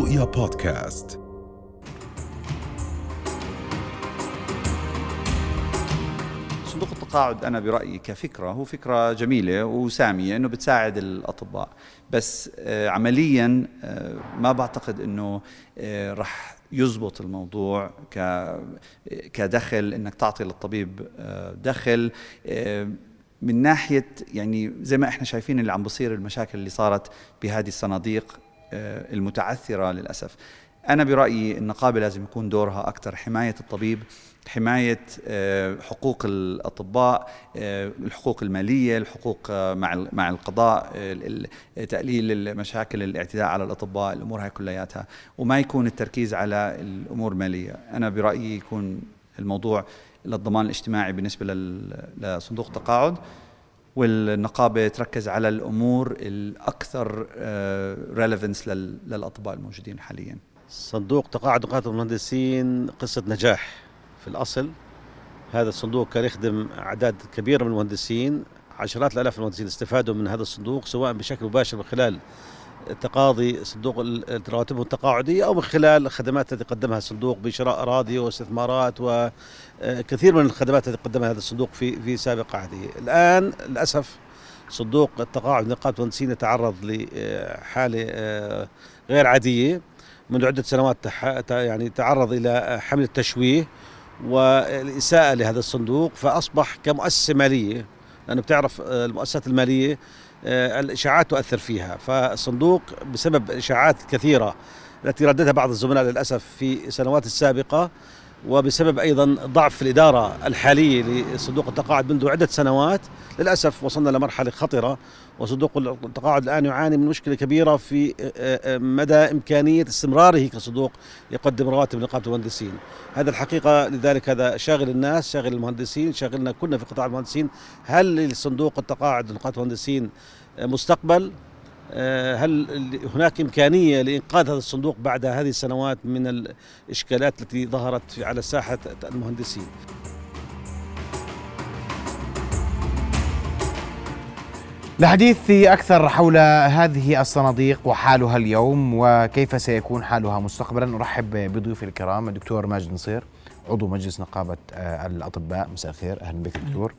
رؤيا بودكاست. صندوق التقاعد أنا برأيي كفكرة هو فكرة جميلة وسامية إنه بتساعد الأطباء. بس آه، عمليا آه، ما بعتقد إنه آه، رح يزبط الموضوع كدخل إنك تعطي للطبيب دخل. من ناحية يعني زي ما إحنا شايفين اللي عم بصير المشاكل اللي صارت بهذه الصناديق المتعثرة للأسف. أنا برأيي النقابة لازم يكون دورها أكثر حماية الطبيب حماية آه، حقوق الأطباء آه، الحقوق المالية الحقوق آه، مع مع القضاء تقليل المشاكل الاعتداء على الأطباء الأمور هاي كلياتها. وما يكون التركيز على الأمور المالية. أنا برأيي يكون الموضوع للضمان الاجتماعي بالنسبة لصندوق التقاعد. والنقابة تركز على الأمور الأكثر ريليفنس للأطباء الموجودين حاليا. صندوق تقاعد نقابه المهندسين قصة نجاح في الأصل. هذا الصندوق كان يخدم أعداد كبيرة من المهندسين. عشرات الآلاف المهندسين استفادوا من هذا الصندوق سواء بشكل مباشر من خلال تقاضي صندوق الرواتب التقاعدية أو من خلال الخدمات التي قدمها الصندوق بشراء أراضي واستثمارات وكثير من الخدمات التي قدمها هذا الصندوق في في سابق عهده. الآن للأسف صندوق التقاعد نقابة المهندسين يتعرض لحالة آه، غير عادية. منذ عدة سنوات يعني تعرض إلى حملة تشويه والإساءة لهذا الصندوق فأصبح كمؤسسة مالية لأنه بتعرف آه، المؤسسات المالية آه، الإشاعات تؤثر فيها. فالصندوق بسبب إشاعات كثيرة التي رددها بعض الزملاء للأسف في السنوات السابقة وبسبب أيضا ضعف الإدارة الحالية لصندوق التقاعد منذ عدة سنوات للأسف وصلنا لمرحلة خطرة وصندوق التقاعد الآن يعاني من مشكلة كبيرة في آه، آه، مدى إمكانية استمراره كصندوق يقدم رواتب لنقابة المهندسين. هذا الحقيقة لذلك هذا شاغل الناس شاغل المهندسين شاغلنا كلنا في قطاع المهندسين. هل لصندوق التقاعد لنقابة المهندسين مستقبل؟ هل هناك إمكانية لإنقاذ هذا الصندوق بعد هذه السنوات من الإشكالات التي ظهرت على ساحة المهندسين؟ لحديث أكثر حول هذه الصناديق وحالها اليوم وكيف سيكون حالها مستقبلا أرحب بضيوفي الكرام الدكتور ماجد نصير عضو مجلس نقابة آه، الأطباء. مساء الخير. أهلا بك دكتور.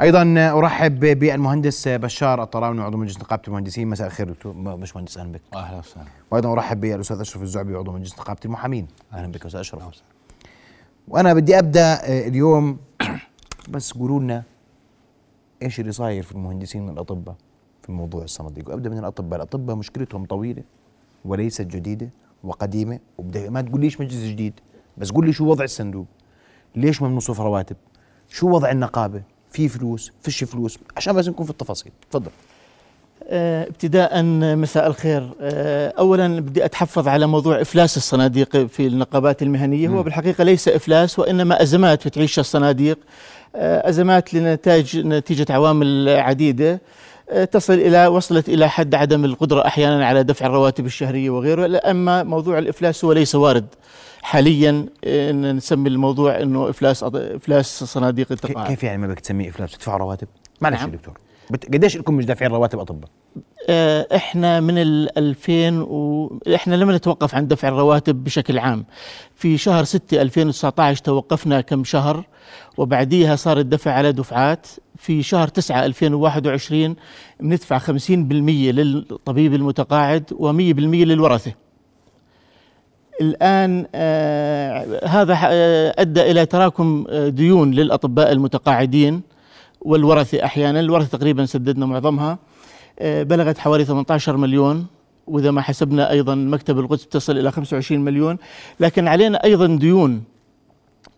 أيضا أرحب بالمهندس بشار الطراوني عضو مجلس نقابة المهندسين. مساء الخير دكتور. مش مهندس أهلا بك. أهلا وسهلا. وأيضا أرحب بالأستاذ أشرف الزعبي عضو مجلس نقابة المحامين. أهلا بك أستاذ أشرف. وأنا بدي أبدأ آه، اليوم بس قولوا لنا إيش اللي صاير في المهندسين والاطباء في موضوع الصناديق. وابدا من الأطباء. الأطباء مشكلتهم طويلة وليست جديدة وقديمة ما تقوليش مجلس جديد بس قول لي شو وضع الصندوق؟ ليش ما بنصف رواتب؟ شو وضع النقابة؟ في فلوس فيش فلوس. عشان بس نكون في التفاصيل. تفضل. آه، ابتداء مساء الخير. آه، اولا بدي أتحفظ على موضوع إفلاس الصناديق في النقابات المهنية. هو بالحقيقة ليس إفلاس وإنما أزمات بتعيشها الصناديق. آه، أزمات لنتاج نتيجة عوامل عديدة. تصل إلى وصلت إلى حد عدم القدرة أحيانا على دفع الرواتب الشهرية وغيره أما موضوع الإفلاس هو ليس وارد. حاليا إن نسمي الموضوع إنه إفلاس إفلاس صناديق التقاعد كيف يعني ما بدك تسميه إفلاس تدفعوا رواتب؟ معلش نعم. يا دكتور قديش لكم مش دافعين رواتب أطباء؟ آه، إحنا من ال 2000 و... إحنا لم نتوقف عن دفع الرواتب بشكل عام في شهر 6 2019 توقفنا كم شهر وبعديها صار الدفع على دفعات في شهر 9 2021 بندفع 50% للطبيب المتقاعد و100% للورثة الآن آه هذا آه أدى إلى تراكم آه ديون للأطباء المتقاعدين والورثة أحيانا. الورثة تقريبا سددنا معظمها. بلغت حوالي 18 مليون. وإذا ما حسبنا أيضا مكتب القدس تصل إلى 25 مليون. لكن علينا أيضا ديون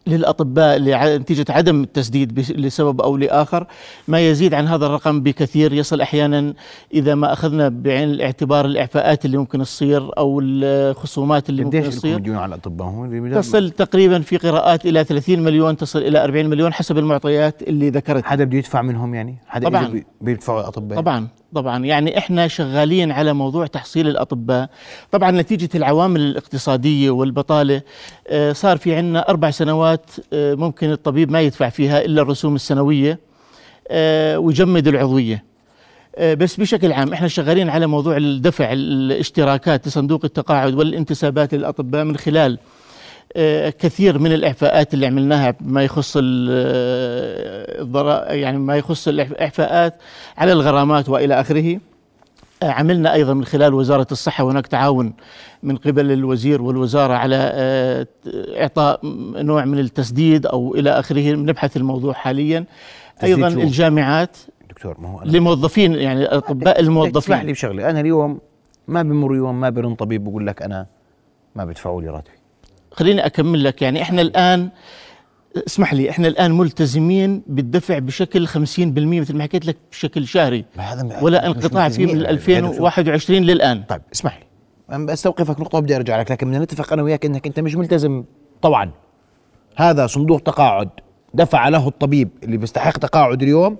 للأطباء نتيجة عدم التسديد لسبب أو لآخر. ما يزيد عن هذا الرقم بكثير. يصل أحيانا إذا ما أخذنا بعين الاعتبار الإعفاءات اللي ممكن تصير أو الخصومات اللي ممكن تصير. قديش على الأطباء تصل تقريبا في قراءات إلى 30 مليون تصل إلى 40 مليون حسب المعطيات اللي ذكرت. حدا بده يدفع منهم يعني؟ حدا طبعا. بيدفعوا الأطباء طبعا. طبعا. يعني إحنا شغالين على موضوع تحصيل الأطباء. طبعا نتيجة العوامل الاقتصادية والبطالة آه، صار في عندنا أربع سنوات آه، ممكن الطبيب ما يدفع فيها إلا الرسوم السنوية آه، ويجمد العضوية. بس بشكل عام إحنا شغالين على موضوع الدفع الاشتراكات لصندوق التقاعد والانتسابات للأطباء من خلال كثير من الإعفاءات اللي عملناها ما يخص آه، يعني ما يخص الإعفاءات على الغرامات وإلى آخره. آه، عملنا أيضا من خلال وزارة الصحة وهناك تعاون من قبل الوزير والوزارة على آه، إعطاء نوع من التسديد أو إلى آخره نبحث الموضوع حاليا. أيضا؟ الجامعات دكتور ما هو أنا لموظفين يعني الاطباء اسمح لي الموظفين بشغلة. أنا اليوم ما بمر يوم ما برن طبيب بقول لك أنا ما بدفعوا لي راتبي. خليني أكمل لك. يعني إحنا الآن اسمح لي إحنا الآن ملتزمين بالدفع بشكل 50% مثل ما حكيت لك بشكل شهري. ما هذا ولا انقطاع فيه من ملتزمين. 2021 للآن. طيب اسمح لي. أنا بستوقفك نقطة وبدي أرجع لك لكن بدنا نتفق أنا وياك إنك أنت مش ملتزم. طبعا هذا صندوق تقاعد. دفع له الطبيب اللي بيستحق تقاعد اليوم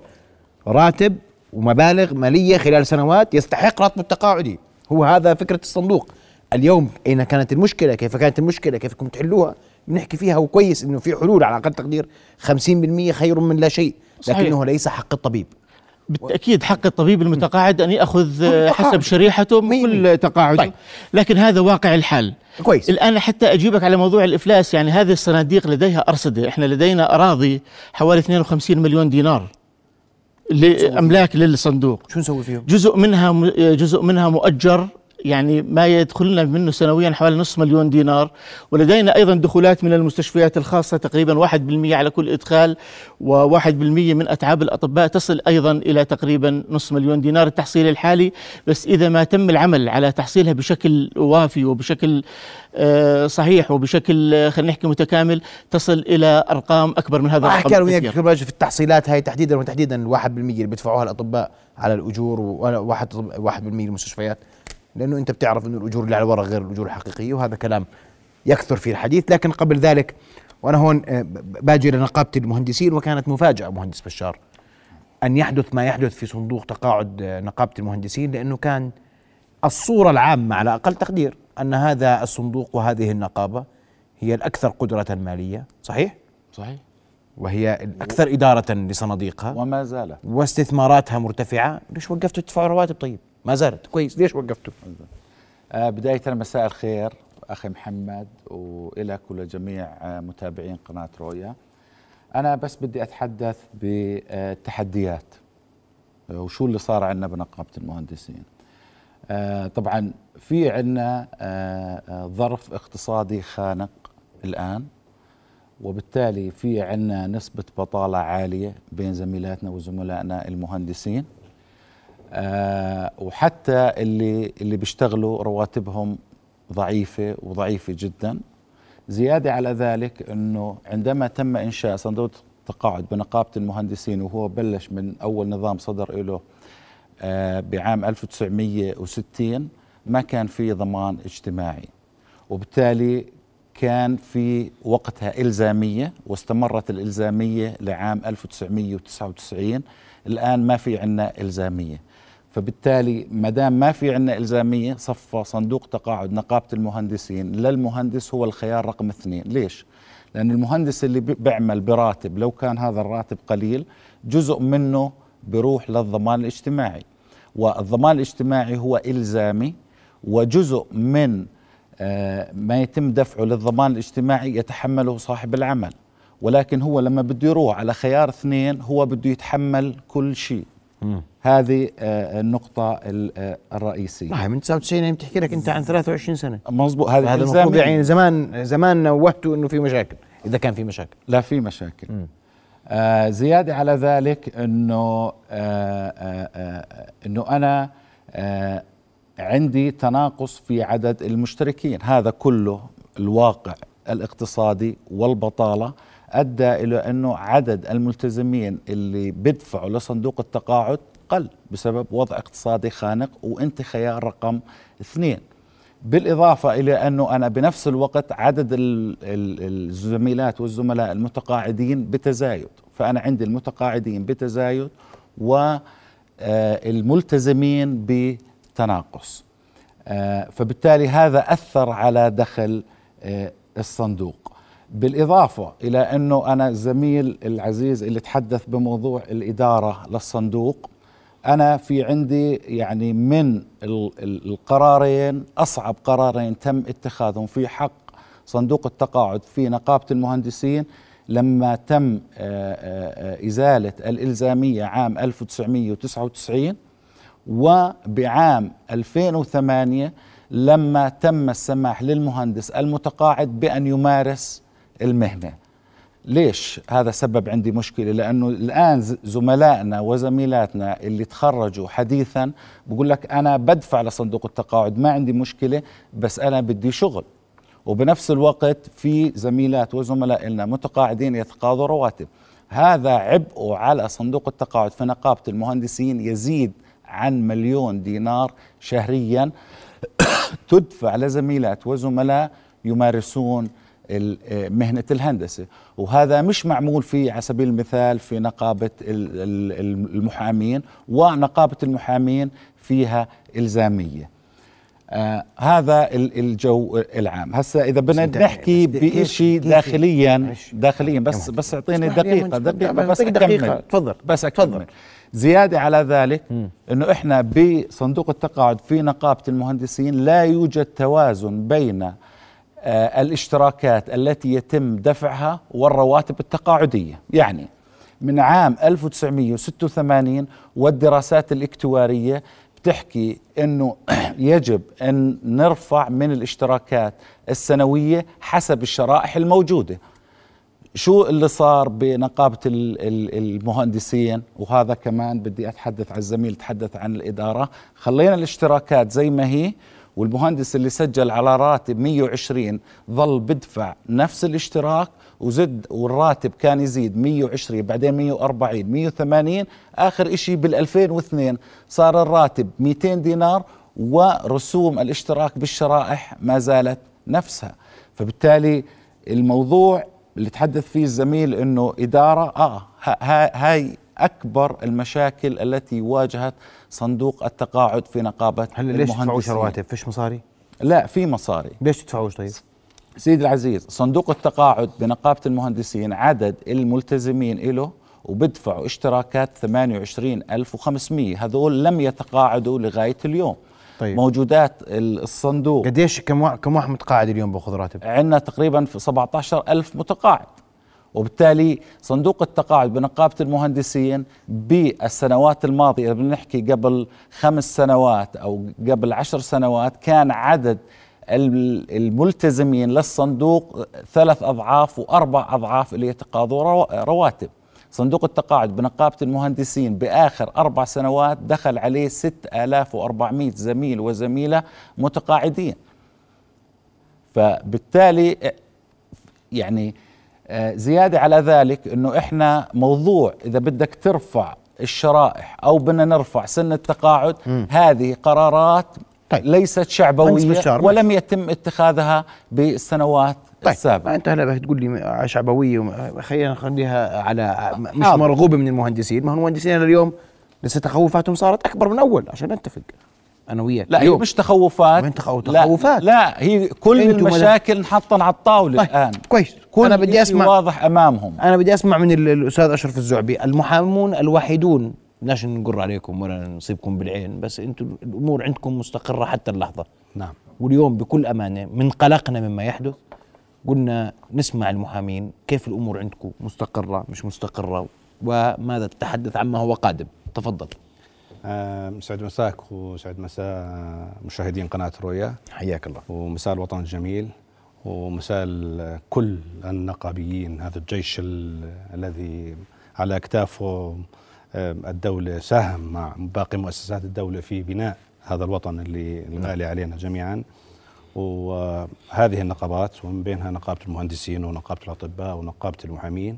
راتب ومبالغ مالية خلال سنوات يستحق راتبه التقاعدي هو هذا فكرة الصندوق. اليوم اين كانت المشكلة كيف كانت المشكلة كيف كنتم تحلوها بنحكي فيها وكويس إنه في حلول على أقل تقدير 50% خير من لا شيء صحيح. لكنه ليس حق الطبيب بالتأكيد حق الطبيب المتقاعد أن يأخذ. حسب شريحته كل. تقاعده طيب. لكن هذا واقع الحال كويس الآن حتى أجيبك على موضوع الإفلاس يعني هذه الصناديق لديها أرصدة إحنا لدينا أراضي حوالي 52 مليون دينار لأملاك للصندوق شو نسوي فيهم؟ جزء منها جزء منها مؤجر يعني ما يدخل لنا منه سنويا حوالي نصف مليون دينار ولدينا أيضا دخولات من المستشفيات الخاصة تقريبا 1% على كل إدخال و1% من أتعاب الأطباء تصل أيضا إلى تقريبا نصف مليون دينار التحصيل الحالي. بس إذا ما تم العمل على تحصيلها بشكل وافي وبشكل آه، صحيح وبشكل آه، خلينا نحكي متكامل تصل إلى أرقام أكبر من هذا الرقم أنا وياك في التحصيلات هاي تحديدا وتحديدا الواحد بالمية اللي بيدفعوها الأطباء على واحد بالمية المستشفيات. لأنه أنت بتعرف انه الأجور اللي على الورق غير الأجور الحقيقية وهذا كلام يكثر فيه الحديث. لكن قبل ذلك وأنا هون آه، باجي لنقابه المهندسين وكانت مفاجأة مهندس بشار أن يحدث ما يحدث في صندوق تقاعد آه، نقابة المهندسين لأنه كان الصورة العامة على أقل تقدير أن هذا الصندوق وهذه النقابة هي الأكثر قدرة مالية. صحيح؟ صحيح. وهي الأكثر إدارة لصناديقها. وما زالت. واستثماراتها مرتفعة. ليش وقفتوا تدفعوا رواتب طيب؟ ما زالت. كويس. ليش وقفتوا؟ آه، بداية مساء الخير أخي محمد وإلك ولجميع آه، متابعين قناة رؤيا أنا بس بدي أتحدث بالتحديات آه، وشو اللي صار عندنا بنقابة المهندسين. آه، طبعا في عندنا آه، ظرف اقتصادي خانق الآن وبالتالي في عندنا نسبة بطالة عالية بين زميلاتنا وزملائنا المهندسين. وحتى اللي اللي بيشتغلوا رواتبهم ضعيفة وضعيفة جدا. زيادة على ذلك أنه عندما تم إنشاء صندوق التقاعد بنقابة المهندسين وهو بلش من أول نظام صدر له آه بعام 1960 ما كان في ضمان اجتماعي. وبالتالي كان في وقتها إلزامية واستمرت الإلزامية لعام 1999 الآن ما في عنا إلزامية. فبالتالي ما دام ما في عنا إلزامية صفى صندوق تقاعد نقابة المهندسين. للمهندس هو الخيار رقم اثنين. ليش؟ لأن المهندس اللي بي- بيعمل براتب لو كان هذا الراتب قليل جزء منه بيروح للضمان الاجتماعي. والضمان الاجتماعي هو إلزامي وجزء من آه، ما يتم دفعه للضمان الاجتماعي يتحمله صاحب العمل. ولكن هو لما بده يروح على خيار اثنين هو بده يتحمل كل شيء. هذه آه، النقطة ال- آه، الرئيسية. هي من 99 يعني بتحكي لك أنت عن 23 سنة. مظبوط. هذا. المفروض يعني زمان زمان نوهتوا إنه في مشاكل إذا كان في مشاكل. لا في مشاكل. آه زيادة على ذلك إنه آه آه آه إنه أنا آه عندي تناقص في عدد المشتركين. هذا كله الواقع الإقتصادي والبطالة. أدى إلى أنه عدد الملتزمين اللي بدفعوا لصندوق التقاعد قل بسبب وضع اقتصادي خانق وانت خيار رقم اثنين. بالإضافة إلى أنه أنا بنفس الوقت عدد ال- ال- الزميلات والزملاء المتقاعدين بتزايد فأنا عندي المتقاعدين بتزايد والملتزمين بتناقص. آه، فبالتالي هذا أثر على دخل آه، الصندوق. بالإضافة إلى أنه أنا الزميل العزيز اللي تحدث بموضوع الإدارة للصندوق أنا في عندي يعني من ال- ال- القرارين أصعب قرارين تم اتخاذهم في حق صندوق التقاعد في نقابة المهندسين لما تم آه، آه، إزالة الإلزامية عام 1999 وبعام 2008 لما تم السماح للمهندس المتقاعد بأن يمارس المهنة. ليش هذا سبب عندي مشكلة؟ لأنه الآن ز- زملائنا وزميلاتنا اللي تخرجوا حديثا بقول لك أنا بدفع لصندوق التقاعد ما عندي مشكلة بس أنا بدي شغل. وبنفس الوقت في زميلات وزملاء لنا متقاعدين يتقاضوا رواتب. هذا عبء على صندوق التقاعد. في نقابة المهندسين يزيد عن مليون دينار شهريا تدفع لزميلات وزملاء يمارسون مهنة الهندسة وهذا مش معمول فيه على سبيل المثال في نقابة ال- ال- المحامين ونقابة المحامين فيها إلزامية آه هذا ال- الجو العام هسا إذا بدنا نحكي بشيء داخليا. داخليا بس بس أعطيني مهندس، دقيقة بس. أكمل تفضل. بس تفضل. أكمل زيادة على ذلك إنه إحنا بصندوق التقاعد في نقابة المهندسين لا يوجد توازن بين آه الاشتراكات التي يتم دفعها والرواتب التقاعدية. يعني من عام 1986 والدراسات الاكتوارية بتحكي إنه يجب أن نرفع من الاشتراكات السنوية حسب الشرائح الموجودة. شو اللي صار بنقابة ال- ال- المهندسين؟ وهذا كمان بدي أتحدث عن الزميل تحدث عن الإدارة. خلينا الاشتراكات زي ما هي والمهندس اللي سجل على راتب 120 ظل بدفع نفس الاشتراك وزد والراتب كان يزيد 120 بعدين 140 180 آخر إشي بال 2002 صار الراتب 200 دينار ورسوم الاشتراك بالشرائح ما زالت نفسها. فبالتالي الموضوع اللي تحدث فيه الزميل إنه إدارة آه ها- ها- هاي أكبر المشاكل التي واجهت صندوق التقاعد في نقابة هلا ليش تدفعوش. رواتب فيش مصاري؟ لا في مصاري. ليش تدفعوش طيب؟ سيدي العزيز صندوق التقاعد بنقابة المهندسين عدد الملتزمين له وبدفعوا اشتراكات 28500 هذول لم يتقاعدوا لغاية اليوم. طيب. موجودات ال- الصندوق قديش كم واحد كم واحد متقاعد اليوم باخذ راتب؟ عندنا تقريبا في 17 ألف متقاعد. وبالتالي صندوق التقاعد بنقابة المهندسين بالسنوات الماضية إذا بنحكي قبل خمس سنوات أو قبل عشر سنوات كان عدد ال- الملتزمين للصندوق ثلاث أضعاف وأربع أضعاف اللي يتقاضوا رو- رواتب. صندوق التقاعد بنقابة المهندسين بآخر أربع سنوات دخل عليه 6400 زميل وزميلة متقاعدين. فبالتالي يعني آه، زيادة على ذلك إنه إحنا موضوع إذا بدك ترفع الشرائح أو بدنا نرفع سن التقاعد هذه قرارات طيب. ليست بشار، ولم يتم اتخاذها بالسنوات طيب. السابقة. ما أنت هلا تقول لي شعبوية خلينا نخليها على م- مش. مرغوبه من المهندسين ما هو المهندسين اليوم لسه تخوفاتهم صارت أكبر من أول عشان نتفق. أنا وياك لا هي اليوم. مش تخوفات. وين تخو- لا- تخوفات؟ لا هي كل المشاكل انحطن على الطاولة طيب، الآن. كويس. كل أنا بدي أسمع- واضح أمامهم. أنا بدي أسمع من ال- الأستاذ أشرف الزعبي. المحامون الوحيدون بدناش نقر عليكم ولا نصيبكم بالعين بس أنتم الأمور عندكم مستقرة حتى اللحظة. نعم. واليوم بكل أمانة من قلقنا مما يحدث قلنا نسمع المحامين كيف الأمور عندكم مستقرة مش مستقرة وماذا تتحدث عما هو قادم. تفضل. سعد مساك وسعد مساء مشاهدين قناة رؤيا. حياك الله. ومساء الوطن الجميل ومساء كل النقابيين هذا الجيش ال- الذي على أكتافه آه، الدولة ساهم مع باقي مؤسسات الدولة في بناء هذا الوطن اللي الغالي علينا جميعا. وهذه النقابات ومن بينها نقابة المهندسين ونقابة الأطباء ونقابة المحامين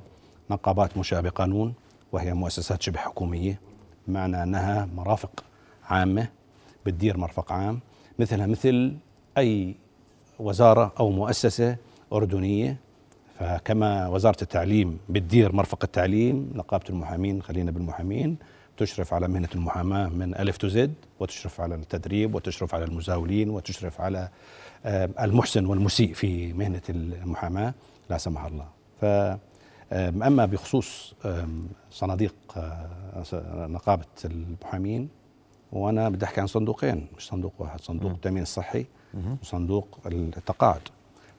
نقابات مشابهة بقانون وهي مؤسسات شبه حكومية. بمعنى أنها مرافق عامة بتدير مرفق عام مثلها مثل أي وزارة أو مؤسسة أردنية. فكما وزارة التعليم بتدير مرفق التعليم نقابة المحامين خلينا بالمحامين تشرف على مهنة المحاماة من ألف تزد وتشرف على التدريب وتشرف على المزاولين وتشرف على المحسن والمسيء في مهنة المحاماة لا سمح الله. آم، أما بخصوص صناديق س- نقابة المحامين وأنا بدي أحكي عن صندوقين مش صندوق واحد صندوق التأمين الصحي وصندوق التقاعد.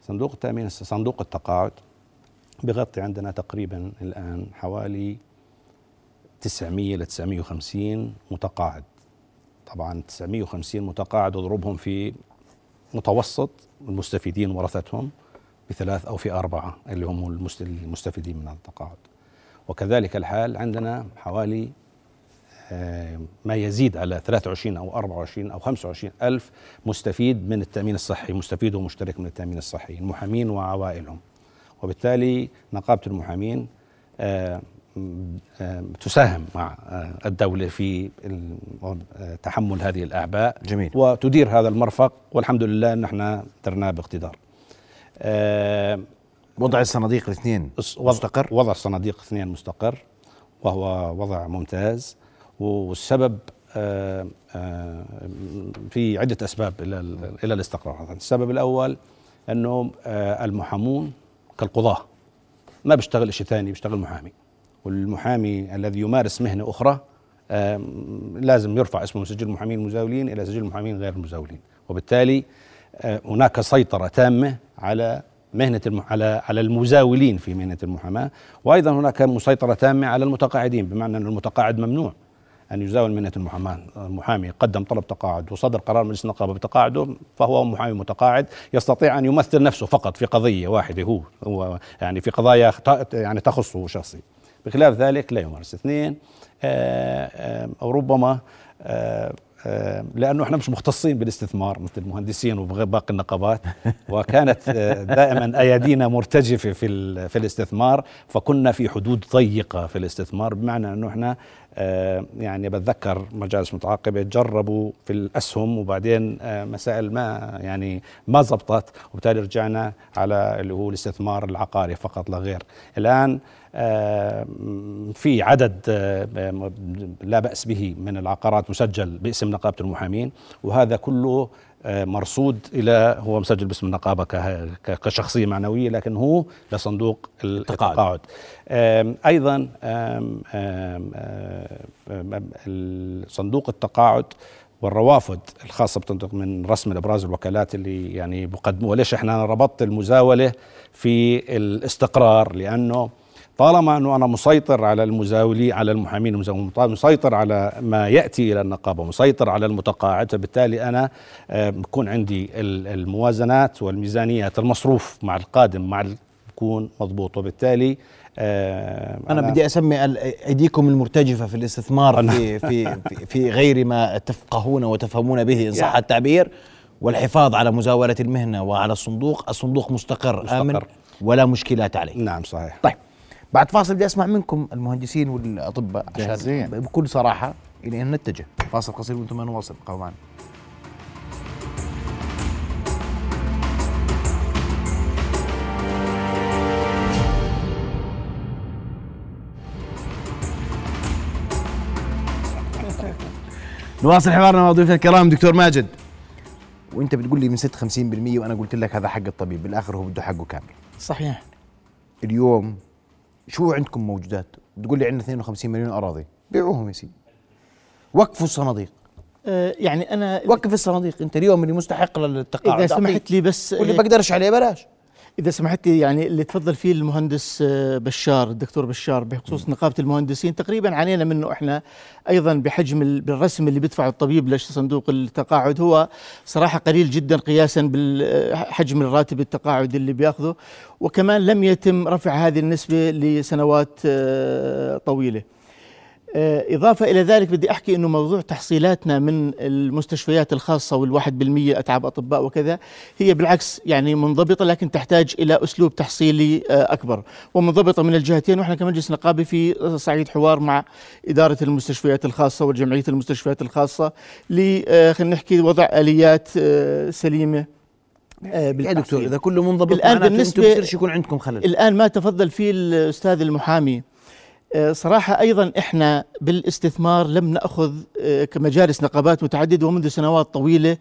صندوق التأمين الص- صندوق التقاعد بغطي عندنا تقريبا الآن حوالي 900 ل 950 متقاعد. طبعا 950 متقاعد اضربهم في متوسط المستفيدين ورثتهم. بثلاث أو في أربعة اللي هم المست- المستفيدين من التقاعد. وكذلك الحال عندنا حوالي آه، ما يزيد على 23 أو 24 أو 25 ألف مستفيد من التأمين الصحي مستفيد ومشترك من التأمين الصحي المحامين وعوائلهم. وبالتالي نقابة المحامين آه، آه، تساهم مع الدولة في تحمل هذه الأعباء جميل. وتدير هذا المرفق. والحمد لله ان إحنا درناه باقتدار. وضع الصناديق الاثنين مستقر؟ وضع الصناديق اثنين مستقر وهو وضع ممتاز والسبب آه، آه، في عدة أسباب إلى إلى الاستقرار. السبب الأول أنه آه، المحامون كالقضاة ما بيشتغل شيء ثاني بيشتغل محامي. والمحامي الذي يمارس مهنة أخرى لازم يرفع اسمه من سجل المحامين المزاولين إلى سجل المحامين غير المزاولين. وبالتالي آه، هناك سيطرة تامة على مهنة الم... على على المزاولين في مهنة المحاماة وأيضا هناك مسيطرة تامة على المتقاعدين بمعنى أن المتقاعد ممنوع أن يزاول مهنة المحاماة المحامي قدم طلب تقاعد وصدر قرار مجلس النقابة بتقاعده فهو محامي متقاعد يستطيع أن يمثل نفسه فقط في قضية واحدة هو هو يعني في قضايا يعني تخصه شخصي. بخلاف ذلك لا يمارس. اثنين آه، آه، ربما آه، آه، لأنه إحنا مش مختصين بالاستثمار مثل المهندسين وباقي النقابات. وكانت آه، دائما أيادينا مرتجفة في في الاستثمار. فكنا في حدود ضيقة في الاستثمار بمعنى إنه إحنا آه، يعني بتذكر مجالس متعاقبة جربوا في الأسهم وبعدين آه، مسائل ما يعني ما زبطت. وبالتالي رجعنا على اللي هو الاستثمار العقاري فقط لا غير. الآن آه، في عدد آه، لا بأس به من العقارات مسجل باسم نقابة المحامين وهذا كله آه، مرصود إلى هو مسجل باسم النقابة كشخصية معنوية لكن هو لصندوق التقاعد. التقاعد. أيضا صندوق التقاعد والروافد الخاصة بتنطق من رسم الأبراز الوكالات اللي يعني بقدموها. ليش إحنا ربطت المزاولة في الاستقرار؟ لأنه طالما أنه أنا مسيطر على المزاولين على المحامين المزاولين مسيطر على ما يأتي إلى النقابة مسيطر على المتقاعد فبالتالي أنا آه، بكون عندي ال- الموازنات والميزانيات المصروف مع القادم مع بكون مضبوط. وبالتالي آه، أنا بدي أسمي ال- أيديكم المرتجفة في الاستثمار أنا- في في في, غير ما تفقهون وتفهمون به إن صح يعني. التعبير والحفاظ على مزاولة المهنة وعلى الصندوق. الصندوق مستقر, مستقر. امن ولا مشكلات عليه. نعم صحيح. طيب. بعد فاصل بدي أسمع منكم المهندسين والأطباء جاهزين. عشان بكل صراحة إلى أن نتجه. فاصل قصير وأنتم نواصل. ابقوا معنا. نواصل حوارنا مع ضيوفنا الكرام. دكتور ماجد وأنت بتقول لي من 6 50% وأنا قلت لك هذا حق الطبيب بالآخر هو بده حقه كامل. صحيح. اليوم شو عندكم موجودات؟ بتقول لي عندنا 52 مليون أراضي. بيعوهم يا سيدي. وقفوا الصناديق. آه، يعني أنا وقف الصناديق. أنت اليوم اللي مستحق للتقاعد. إذا سمحت لي بس واللي آه، بقدرش عليه بلاش. إذا سمحت لي يعني اللي تفضل فيه المهندس آه، بشار الدكتور بشار بخصوص نقابة المهندسين تقريبا عانينا منه إحنا أيضا بحجم ال- بالرسم اللي بيدفعه الطبيب لصندوق التقاعد هو صراحة قليل جدا قياسا بالحجم الراتب التقاعد اللي بيأخذه وكمان لم يتم رفع هذه النسبة لسنوات آه، طويلة. آه، إضافة إلى ذلك بدي أحكي أنه موضوع تحصيلاتنا من المستشفيات الخاصة والواحد بالمية أتعاب أطباء وكذا هي بالعكس يعني منضبطة لكن تحتاج إلى أسلوب تحصيلي آه، أكبر. ومنضبطة من الجهتين وإحنا كمجلس نقابي في صعيد حوار مع إدارة المستشفيات الخاصة وجمعية المستشفيات الخاصة ل آه، خلينا نحكي وضع آليات آه، سليمة آه، يا. دكتور إذا كله منضبط الآن بالنسبة- يكون عندكم خلل. الآن ما تفضل فيه الأستاذ المحامي. آه، صراحة أيضا إحنا بالاستثمار لم نأخذ آه، كمجالس نقابات متعددة ومنذ سنوات طويلة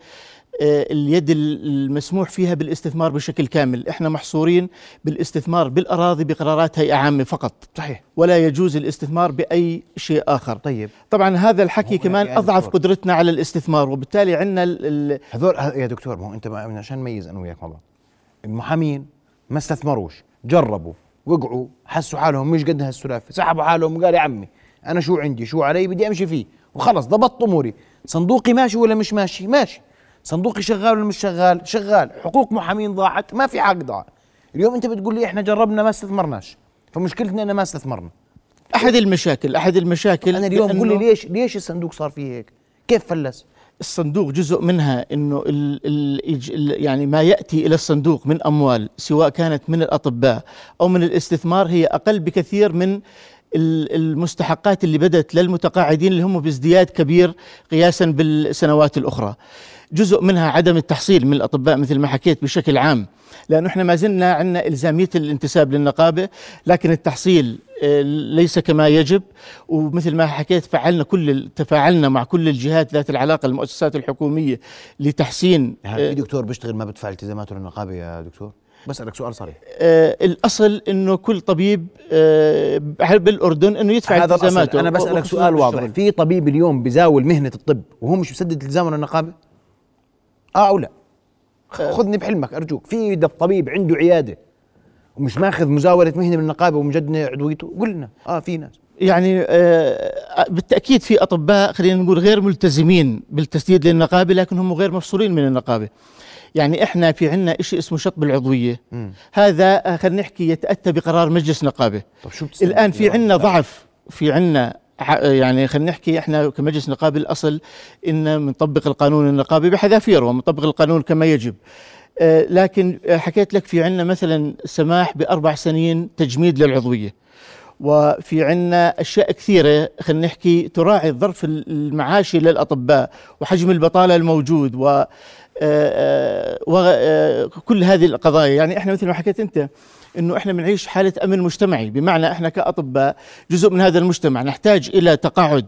آه، اليد المسموح فيها بالاستثمار بشكل كامل. إحنا محصورين بالاستثمار بالأراضي بقرارات هيئة عامة فقط صحيح. ولا يجوز الاستثمار بأي شيء آخر. طيب. طبعا هذا الحكي كمان يعني أضعف دكتور. قدرتنا على الاستثمار وبالتالي عندنا هذول يا دكتور ما هو ما عشان نميز أنا وياك مع بعض. المحامين ما استثمروش جربوا. وقعوا حسوا حالهم مش قد هالسلافة. سحبوا حالهم وقال يا عمي أنا شو عندي؟ شو علي؟ بدي أمشي فيه. وخلص ضبطت أموري. صندوقي ماشي ولا مش ماشي؟ ماشي. صندوقي شغال ولا مش شغال؟ شغال. حقوق محامين ضاعت ما في حق ضاع. اليوم أنت بتقول لي إحنا جربنا ما استثمرناش. فمشكلتنا ان ما استثمرنا. أحد المشاكل أحد المشاكل أنا اليوم قول لي ليش ليش الصندوق صار فيه هيك؟ كيف فلس؟ الصندوق جزء منها إنه يعني ما يأتي إلى الصندوق من أموال سواء كانت من الأطباء أو من الاستثمار هي أقل بكثير من ال- المستحقات اللي بدت للمتقاعدين اللي هم بازدياد كبير قياسا بالسنوات الأخرى. جزء منها عدم التحصيل من الأطباء مثل ما حكيت بشكل عام. لأنه إحنا ما زلنا عندنا إلزامية الانتساب للنقابة لكن التحصيل آه، ليس كما يجب. ومثل ما حكيت فعلنا كل تفاعلنا مع كل الجهات ذات العلاقة المؤسسات الحكومية لتحسين يعني في آه، دكتور بيشتغل ما بدفع التزاماته للنقابة يا دكتور؟ بسألك سؤال صريح. آه، الأصل إنه كل طبيب آه، بالأردن إنه يدفع هذا الأصل. التزاماته؟ أنا بسألك وخصوصاً سؤال واضح. في طبيب اليوم بزاول مهنة الطب وهو مش مسدد التزامه للنقابة؟ آه أو لا. خ- خذني بحلمك أرجوك. في ده الطبيب عنده عيادة ومش ماخذ مزاولة مهنة من النقابة ومجدد عضويته قلنا آه في ناس. يعني آه، بالتأكيد في أطباء خلينا نقول غير ملتزمين بالتسديد للنقابة لكن هم غير مفصولين من النقابة. يعني إحنا في عندنا شيء اسمه شطب العضويه هذا آه، خلينا نحكي يتأتى بقرار مجلس نقابة. طب شو الآن في عندنا؟ ضعف في عندنا يعني خلينا نحكي إحنا كمجلس نقابه الأصل إن بنطبق القانون النقابي بحذافيره ومنطبق القانون كما يجب. آه، لكن حكيت لك في عندنا مثلا سماح بأربع سنين تجميد للعضوية. وفي عندنا أشياء كثيرة خلينا نحكي تراعي الظرف المعاشي للأطباء وحجم البطالة الموجود و آه، آه، وكل هذه القضايا. يعني إحنا مثل ما حكيت أنت إنه إحنا بنعيش حالة أمن مجتمعي. بمعنى إحنا كأطباء جزء من هذا المجتمع نحتاج إلى تقاعد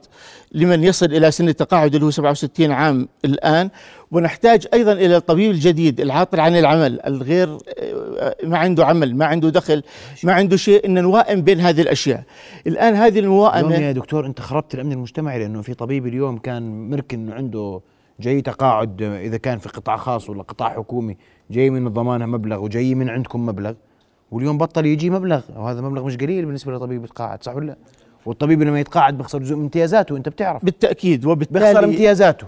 لمن يصل إلى سن التقاعد اللي هو 67 عام الآن ونحتاج أيضا إلى الطبيب الجديد العاطل عن العمل الغير آه، ما عنده عمل ما عنده دخل ما عنده شيء إن نوائم بين هذه الأشياء. الآن هذه الموائمة يا دكتور أنت خربت الأمن المجتمعي لأنه في طبيب اليوم كان مركن إنه عنده جاي تقاعد إذا كان في قطاع خاص ولا قطاع حكومي جاي من الضمانه مبلغ وجاي من عندكم مبلغ. واليوم بطل يجي مبلغ وهذا مبلغ مش قليل بالنسبة لطبيب يتقاعد صح ولا لا؟ والطبيب لما يتقاعد بيخسر جزء من امتيازاته انت بتعرف. بالتأكيد بيخسر وبالتالي امتيازاته.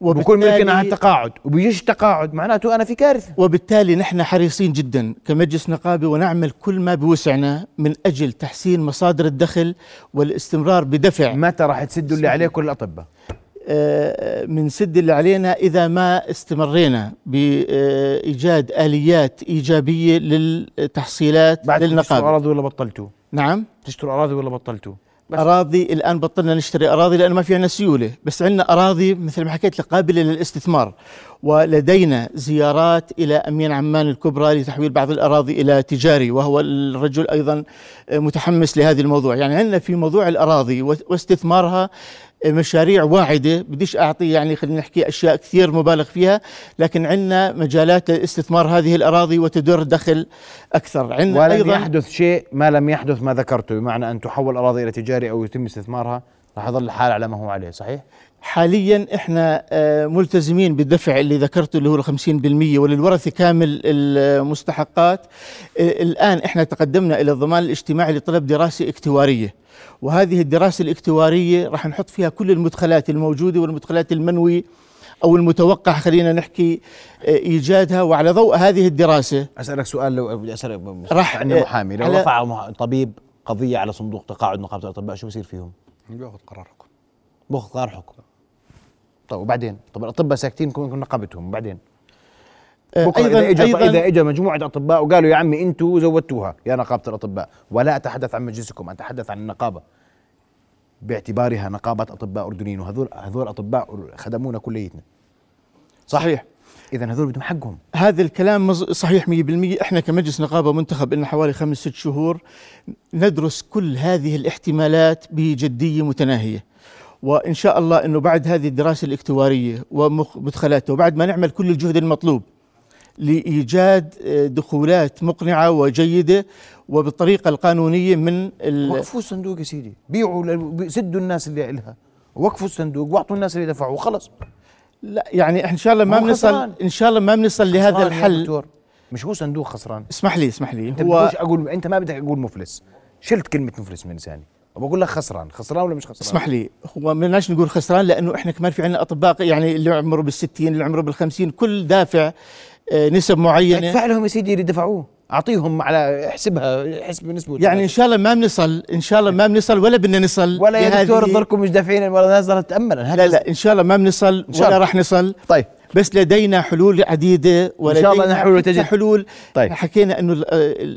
وبكون مركن على وبالتالي التقاعد وبيجيش تقاعد معناته أنا في كارثة. وبالتالي نحن حريصين جدا كمجلس نقابه ونعمل كل ما بوسعنا من أجل تحسين مصادر الدخل والاستمرار بدفع. متى راح تسدوا اللي عليكم الأطباء؟ آه، من سد اللي علينا إذا ما استمرينا بإيجاد آليات إيجابية للتحصيلات بعد تشتروا للنقابه أراضي ولا بطلتوا؟ نعم تشتروا أراضي ولا بطلتوا؟ بس. أراضي الآن بطلنا نشتري أراضي لأنه ما في عندنا سيوله بس عندنا أراضي مثل ما حكيت لك قابلة للاستثمار ولدينا زيارات إلى أمين عمان الكبرى لتحويل بعض الأراضي إلى تجاري وهو الرجل أيضا متحمس لهذا الموضوع يعني عندنا في موضوع الأراضي واستثمارها مشاريع واعدة بديش أعطي يعني خلينا نحكي أشياء كثير مبالغ فيها لكن عندنا مجالات لاستثمار هذه الأراضي وتدر دخل أكثر عندنا ولم أيضا يحدث شيء ما لم يحدث ما ذكرته بمعنى أن تحول اراضي إلى تجاري أو يتم استثمارها راح يظل الحال على ما هو عليه صحيح؟ حاليا إحنا آه، ملتزمين بالدفع اللي ذكرته اللي هو ال 50% وللورثه كامل المستحقات. آه، الآن إحنا تقدمنا إلى الضمان الاجتماعي لطلب دراسة اكتوارية. وهذه الدراسة الاكتوارية راح نحط فيها كل المدخلات الموجودة والمدخلات المنوي أو المتوقع خلينا نحكي آه، إيجادها. وعلى ضوء هذه الدراسة أسألك سؤال لو بدي أسألك راح- عني محامي لو رفع طبيب قضية على صندوق تقاعد نقابه الأطباء شو بصير فيهم؟ بياخذ قرار حكم. باخذ قرار حكم. طيب وبعدين؟ طب الأطباء ساكتين كون نقابتهم وبعدين؟ آه، بكرة إذا اجى أيضا إذا اجى مجموعة أطباء وقالوا يا عمي أنتم زودتوها يا نقابة الأطباء ولا أتحدث عن مجلسكم أتحدث عن النقابة. باعتبارها نقابة أطباء أردنيين وهذول هذول أطباء خدمونا كليتنا. صحيح. اذا هذول بدهم حقهم. هذا الكلام صحيح 100% إحنا كمجلس نقابة منتخب لنا حوالي خمس ست شهور ندرس كل هذه الاحتمالات بجدية متناهية. وإن شاء الله إنه بعد هذه الدراسة الاكتوارية ومدخلاتها وبعد ما نعمل كل الجهد المطلوب لإيجاد آه، دخولات مقنعة وجيدة وبالطريقة القانونية من وقفوا الصندوق يا سيدي. بيعوا سدوا الناس اللي لها وقفوا الصندوق واعطوا الناس اللي دفعوا وخلص لا يعني إن شاء الله ما بنصل. إن شاء الله ما بنصل لهذا الحل. دكتور. مش هو صندوق خسران. اسمح لي اسمح لي. أنت هو أقول أنت ما بدك أقول مفلس. شلت كلمة مفلس من لساني. وبقول لك خسران خسران ولا مش خسران؟ اسمح لي هو ما بدناش نقول خسران لأنه إحنا كمان في عندنا اطباء يعني اللي عمره بالستين اللي عمره بالخمسين كل دافع آه، نسب معينة. ادفع لهم يا سيدي اللي دفعوه أعطيهم على احسبها احسب نسبه. يعني إن شاء الله ما بنصل إن شاء الله ما بنصل ولا بدنا نصل ولا يا دكتور تضلكم مش دافعين الناس ضلت تأمل. لا لا إن شاء الله ما بنصل ولا. راح نصل. طيب. بس لدينا حلول عديدة ولدينا شاء الله نحن تجد- حلول. طيب. حكينا إنه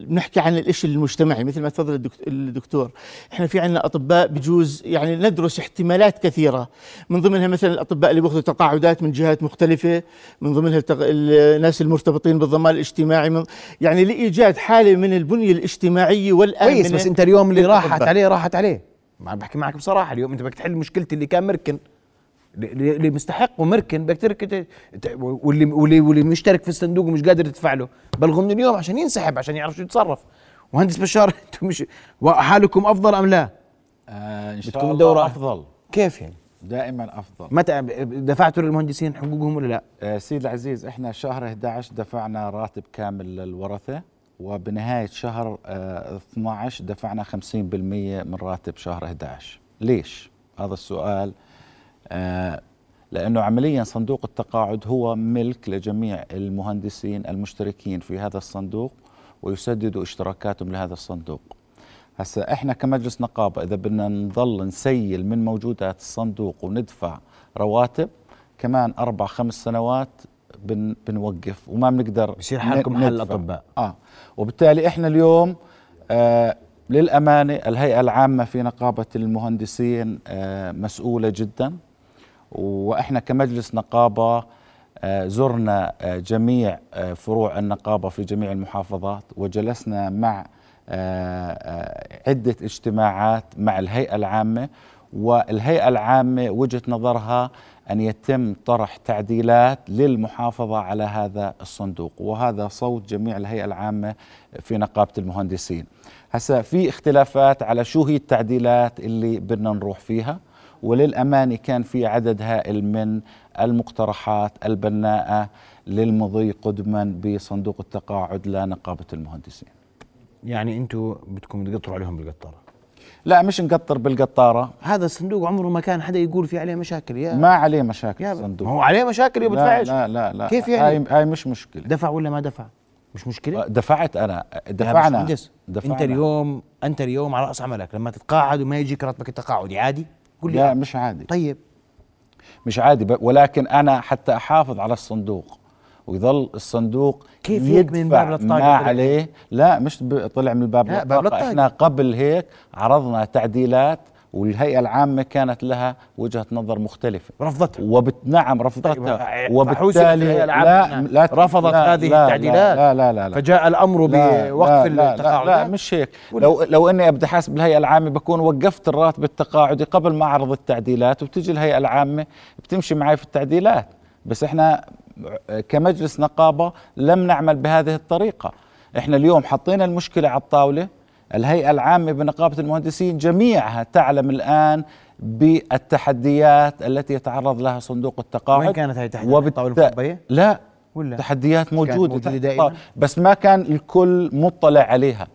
بنحكي عن الإشي المجتمعي مثل ما تفضل الدكت- الدكتور. إحنا في عندنا أطباء بجوز يعني ندرس احتمالات كثيرة. من ضمنها مثلا الأطباء اللي بياخذوا تقاعدات من جهات مختلفة من ضمنها التق... الناس المرتبطين بالضمان الاجتماعي من يعني لإيجاد حالة من البنية الاجتماعية والامنه كويس بس أنت اليوم اللي. راحت عليه راحت عليه. ما بحكي معك بصراحة اليوم أنت بدك تحل مشكلتي اللي كان مركن. اللي اللي مستحق ومركن بدك ترك ت- ت- واللي واللي واللي مشترك في الصندوق ومش قادر تدفع له بلغوا من اليوم عشان ينسحب عشان يعرف شو يتصرف مهندس بشار أنتم مش حالكم أفضل أم لا؟ آه إن شاء الله دورة؟ أفضل كيف يعني؟ دائما أفضل متى دفعتوا للمهندسين حقوقهم ولا لا؟ آه، سيد العزيز إحنا شهر 11 دفعنا راتب كامل للورثة وبنهاية شهر آه، 12 دفعنا 50% من راتب شهر 11 ليش هذا السؤال آه، لأنه عمليا صندوق التقاعد هو ملك لجميع المهندسين المشتركين في هذا الصندوق ويسددوا اشتراكاتهم لهذا الصندوق هسا إحنا كمجلس نقابة إذا بدنا نضل نسيل من موجودات الصندوق وندفع رواتب كمان أربع خمس سنوات بن بنوقف وما بنقدر بصير حالكم ندفع. الأطباء. آه وبالتالي إحنا اليوم آه للأمانة الهيئة العامة في نقابة المهندسين آه مسؤولة جدا وإحنا كمجلس نقابة آه، زرنا آه، جميع آه، فروع النقابة في جميع المحافظات وجلسنا مع عدة اجتماعات مع الهيئة العامة والهيئة العامة وجهة نظرها أن يتم طرح تعديلات للمحافظة على هذا الصندوق وهذا صوت جميع الهيئة العامة في نقابة المهندسين. هسا في اختلافات على شو هي التعديلات اللي بدنا نروح فيها وللأمانة كان في عدد هائل من المقترحات البناءة للمضي قدما بصندوق التقاعد لنقابة المهندسين. يعني أنتم بدكم تقطروا عليهم بالقطارة؟ لا مش نقطر بالقطارة. هذا الصندوق عمره ما كان حدا يقول في عليه مشاكل يا. ما عليه مشاكل يا. الصندوق. هو عليه مشاكل لا وبدفعش لا لا لا. كيف يعني؟ هاي, هاي مش مشكلة. دفع ولا ما دفع؟ مش مشكلة؟ دفعت أنا. يا دفعنا. دفعنا أنت اليوم أنت اليوم على رأس عملك. لما تتقاعد وما يجيك راتبك التقاعدي عادي؟ قول لي لا. مش عادي طيب مش عادي ولكن أنا حتى أحافظ على الصندوق ويظل الصندوق كيف هيك من يدفع باب الطاقة ما؟ عليه لا مش طلع من باب لا، باب الطاقة الطاقة. إحنا قبل هيك عرضنا تعديلات والهيئة العامة كانت لها وجهة نظر مختلفة. رفضتها. وبت نعم طيب، رفضتها فحوسبت وبالتالي الهيئة العامة لا لا رفضت لا هذه لا التعديلات. لا لا لا, لا. فجاء الأمر لا بوقف لا لا, لا مش هيك. لو لو إني ابدا حاسب الهيئه العامة بكون وقفت الراتب التقاعدي قبل ما أعرض التعديلات وبتجي الهيئة العامة بتمشي معي في التعديلات. بس إحنا كمجلس نقابة لم نعمل بهذه الطريقة. إحنا اليوم حطينا المشكلة على الطاولة الهيئة العامة بنقابة المهندسين جميعها تعلم الآن بالتحديات التي يتعرض لها صندوق التقاعد وين كانت هاي التحديات؟ الطاولة المخبية؟ لا ولا؟ تحديات موجودة موجودة تحت دائماً؟ بس ما كان الكل مطلع عليها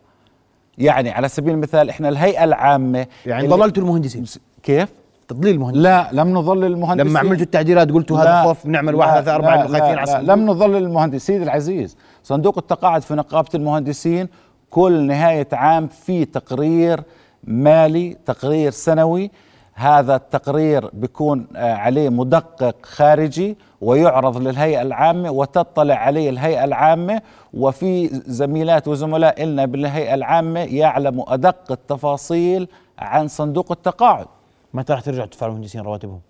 يعني على سبيل المثال إحنا الهيئة العامة يعني ضللتوا المهندسين كيف تضليل المهندسين لا لم نظل المهندسين لما عملتوا التعديلات قلتوا هذا خوف بنعمل واحد ثلاثة إنه خايفين على. لم نظل المهندس سيدي العزيز صندوق التقاعد في نقابة المهندسين كل نهاية عام في تقرير مالي تقرير سنوي. هذا التقرير بيكون آه، عليه مدقق خارجي ويعرض للهيئة العامة وتطلع عليه الهيئة العامة. وفي زميلات وزملاء لنا بالهيئة العامة يعلموا أدق التفاصيل عن صندوق التقاعد. متى راح ترجعوا تدفعوا المهندسين رواتبهم؟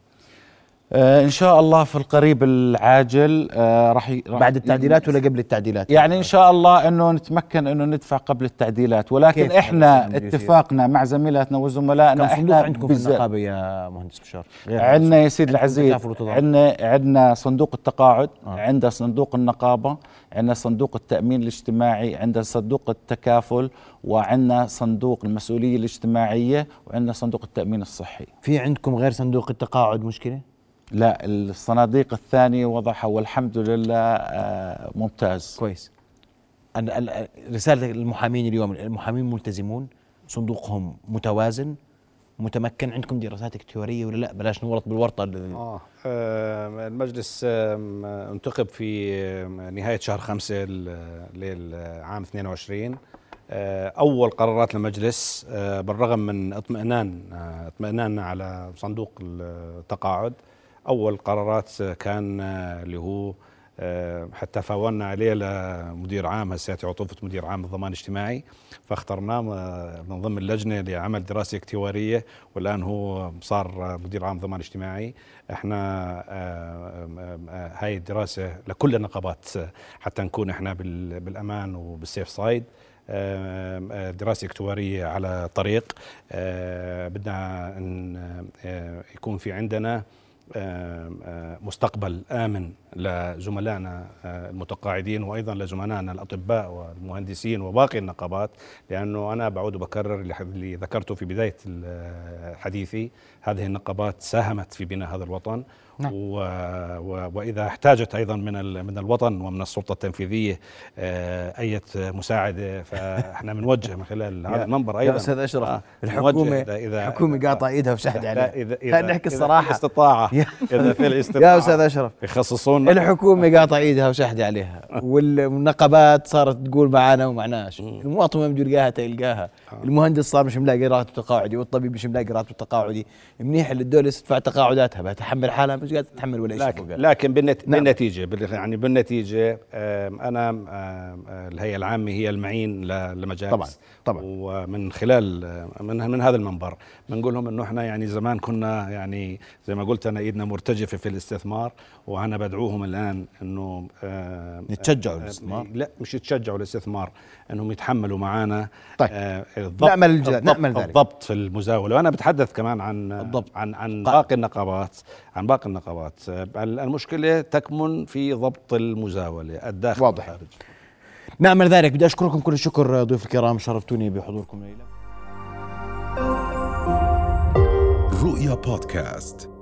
آه إن شاء الله في القريب العاجل آه راح ي- بعد التعديلات ولا قبل التعديلات يعني إن شاء الله إنه نتمكن إنه ندفع قبل التعديلات ولكن إحنا؟ اتفاقنا مع زميلاتنا وزملائنا كم صندوق إحنا عندكم في النقابة يا مهندس بشار عندنا يا سيدي العزيز. عندنا عندنا صندوق التقاعد. آه. عندنا صندوق النقابة عندنا صندوق التأمين الاجتماعي عندنا صندوق التكافل وعندنا صندوق المسؤولية الاجتماعية وعندنا صندوق التأمين الصحي في عندكم غير صندوق التقاعد مشكلة لا الصناديق الثانية وضعها والحمد لله آه، ممتاز. كويس. أن- ال- رسالة المحامين اليوم المحامين ملتزمون صندوقهم متوازن متمكن. عندكم دراسات اكتوارية ولا لا؟ بلاش نورط بالورطة. ال- آه آه، المجلس آه، انتخب في نهاية شهر خمسة للعام 22 آه، أول قرارات المجلس آه، بالرغم من اطمئنان آه، اطمئناننا على صندوق التقاعد أول قرارات كان آه، اللي هو آه، حتى فاولنا عليه لمدير عام هساتي عطوفة مدير عام الضمان الاجتماعي فاخترناه آه، من ضمن اللجنة لعمل دراسة اكتوارية والآن هو صار مدير عام ضمان اجتماعي. إحنا هاي الدراسة لكل النقابات حتى نكون إحنا بال- بالأمان وبالسيف سايد. دراسة اكتوارية على طريق. بدنا يكون في عندنا مستقبل آمن لزملائنا المتقاعدين وأيضا لزملائنا الأطباء والمهندسين وباقي النقابات لأنه أنا بعود وبكرر اللي ذكرته في بداية حديثي هذه النقابات ساهمت في بناء هذا الوطن. نعم. و و وإذا احتاجت أيضا من ال- من الوطن ومن السلطة التنفيذية آه، اي مساعدة فإحنا بنوجه من خلال هذا المنبر أيضا. يا أستاذ أشرف آه، الحكومة إذا- إذا- الحكومة قاطعة إيدها وشهد عليها. خلينا اذا نحكي إذا الصراحه يا- إذا في الاستطاعة. يا أستاذ أشرف. يخصصون الحكومة قاطعة إيدها وشهد عليها. والنقابات صارت تقول معانا ومعناش. المواطن وين بده يلقاها؟ تلقاها. المهندس صار مش ملاقي راتبه تقاعدي والطبيب مش ملاقي راتبه تقاعدي. منيح اللي الدولة تدفع تقاعداتها بتحمل حالها مش قادره تتحمل ولا شيء لكن. لكن بالنت نعم. بالنتيجة بال- يعني بالنتيجة أنا الهيئة العامة هي المعين ل- للمجالس طبعاً، طبعاً. ومن خلال من من هذا المنبر بنقول لهم إنه إحنا يعني زمان كنا يعني زي ما قلت أنا إيدنا مرتجفة في الاستثمار وأنا بدعوهم الآن إنه يتشجعوا الاستثمار. لا مش يتشجعوا الاستثمار إنهم يتحملوا معانا طيب. آه، الضبط الج- الضبط, نعمل ذلك. الضبط في المزاولة وأنا بتحدث كمان عن الضبط. عن عن قا- باقي النقابات عن باقي النقابات. المشكلة تكمن في ضبط المزاولة الداخل واضح. والخارج نعمل ذلك بدي أشكركم كل الشكر ضيوف الكرام شرفتوني بحضوركم رؤيا بودكاست.